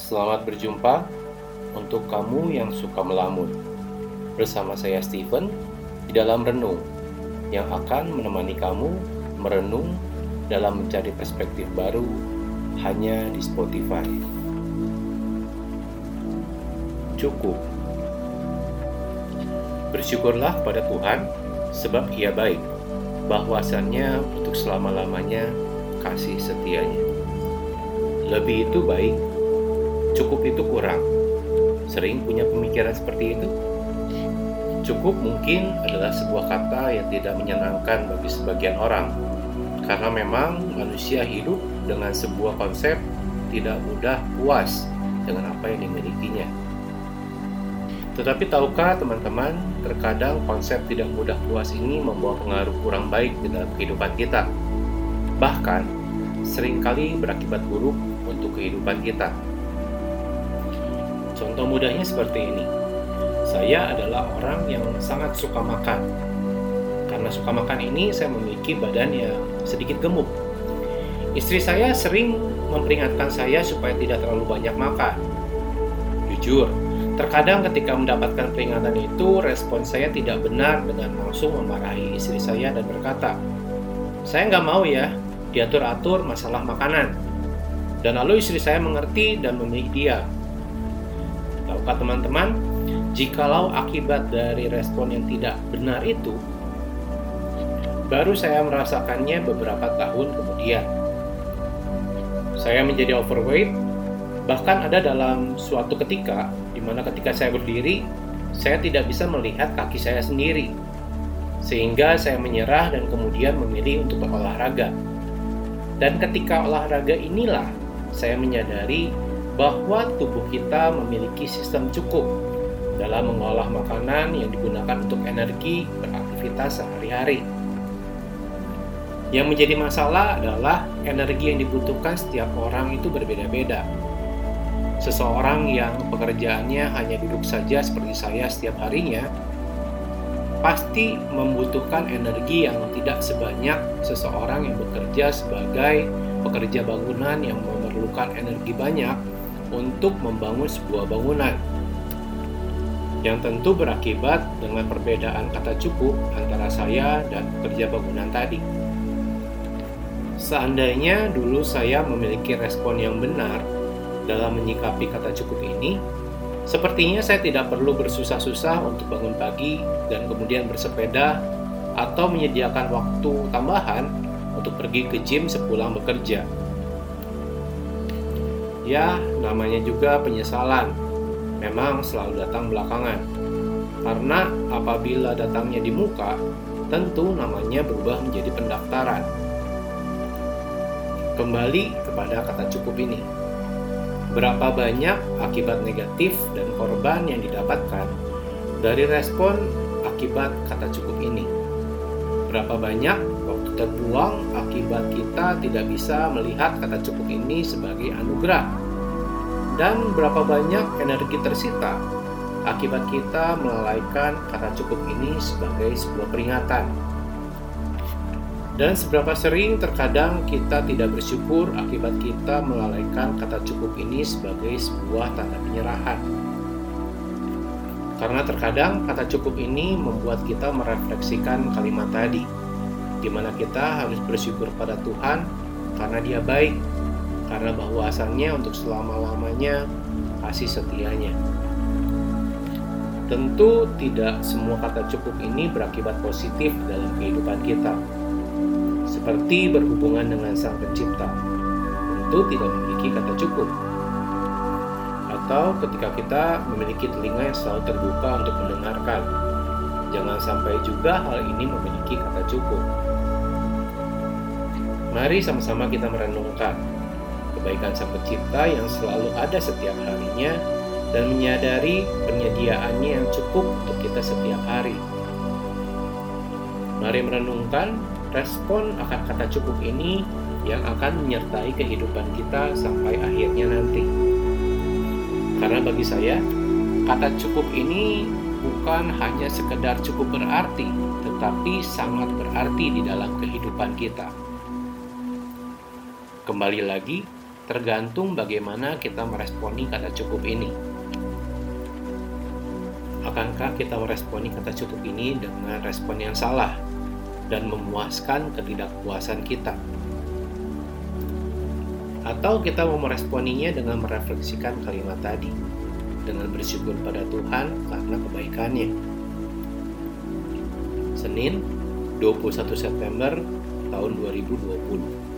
Selamat berjumpa untuk kamu yang suka melamun. Bersama saya Steven di dalam renung yang akan menemani kamu merenung dalam mencari perspektif baru hanya di Spotify. Cukup. Bersyukurlah pada Tuhan sebab Ia baik, bahwasannya untuk selama-lamanya kasih setianya. Lebih itu baik cukup itu kurang. Sering punya pemikiran seperti itu? Cukup mungkin adalah sebuah kata yang tidak menyenangkan bagi sebagian orang, karena memang manusia hidup dengan sebuah konsep tidak mudah puas dengan apa yang dimilikinya. Tetapi tahukah teman-teman, terkadang konsep tidak mudah puas ini membawa pengaruh kurang baik di dalam kehidupan kita. Bahkan, sering kali berakibat buruk untuk kehidupan kita. Contoh mudahnya seperti ini. Saya adalah orang yang sangat suka makan. Karena suka makan ini, saya memiliki badan yang sedikit gemuk. Istri saya sering memperingatkan saya supaya tidak terlalu banyak makan. Jujur, terkadang ketika mendapatkan peringatan itu, respon saya tidak benar dengan langsung memarahi istri saya dan berkata, "Saya nggak mau ya diatur-atur masalah makanan." Dan lalu istri saya mengerti dan memilih dia Tahukah teman-teman, jikalau akibat dari respon yang tidak benar itu, baru saya merasakannya beberapa tahun kemudian. Saya menjadi overweight, bahkan ada dalam suatu ketika di mana ketika saya berdiri, saya tidak bisa melihat kaki saya sendiri. Sehingga saya menyerah dan kemudian memilih untuk berolahraga. Dan ketika olahraga inilah saya menyadari bahwa tubuh kita memiliki sistem cukup dalam mengolah makanan yang digunakan untuk energi beraktivitas sehari-hari. Yang menjadi masalah adalah energi yang dibutuhkan setiap orang itu berbeda-beda. Seseorang yang pekerjaannya hanya duduk saja seperti saya setiap harinya, pasti membutuhkan energi yang tidak sebanyak seseorang yang bekerja sebagai pekerja bangunan yang memerlukan energi banyak untuk membangun sebuah bangunan yang tentu berakibat dengan perbedaan kata cukup antara saya dan pekerja bangunan tadi. Seandainya dulu saya memiliki respon yang benar dalam menyikapi kata cukup ini, sepertinya saya tidak perlu bersusah-susah untuk bangun pagi dan kemudian bersepeda atau menyediakan waktu tambahan untuk pergi ke gym sepulang bekerja. Ya, namanya juga penyesalan. Memang selalu datang belakangan. Karena apabila datangnya di muka, tentu namanya berubah menjadi pendaftaran. Kembali kepada kata cukup ini. Berapa banyak akibat negatif dan korban yang didapatkan dari respon akibat kata cukup ini? Berapa banyak terbuang akibat kita tidak bisa melihat kata cukup ini sebagai anugerah dan berapa banyak energi tersita akibat kita melalaikan kata cukup ini sebagai sebuah peringatan. Dan seberapa sering terkadang kita tidak bersyukur akibat kita melalaikan kata cukup ini sebagai sebuah tanda penyerahan. Karena terkadang kata cukup ini membuat kita merefleksikan kalimat tadi, di mana kita harus bersyukur pada Tuhan karena Dia baik karena bahwasannya untuk selama-lamanya kasih setianya. Tentu tidak semua kata cukup ini berakibat positif dalam kehidupan kita. Seperti berhubungan dengan Sang Pencipta, tentu tidak memiliki kata cukup. Atau ketika kita memiliki telinga yang selalu terbuka untuk mendengarkan, jangan sampai juga hal ini memiliki kata cukup. Mari sama-sama kita merenungkan kebaikan Sang Pencipta yang selalu ada setiap harinya dan menyadari penyediaannya yang cukup untuk kita setiap hari. Mari merenungkan respon akan kata cukup ini yang akan menyertai kehidupan kita sampai akhirnya nanti. Karena bagi saya, kata cukup ini bukan hanya sekedar cukup berarti, tetapi sangat berarti di dalam kehidupan kita. Kembali lagi, Tergantung bagaimana kita meresponi kata cukup ini. Akankah kita meresponi kata cukup ini dengan respon yang salah dan memuaskan ketidakpuasan kita? Atau kita mau meresponinya dengan merefleksikan kalimat tadi, dengan bersyukur pada Tuhan karena kebaikannya. Senin, 21 September tahun 2020.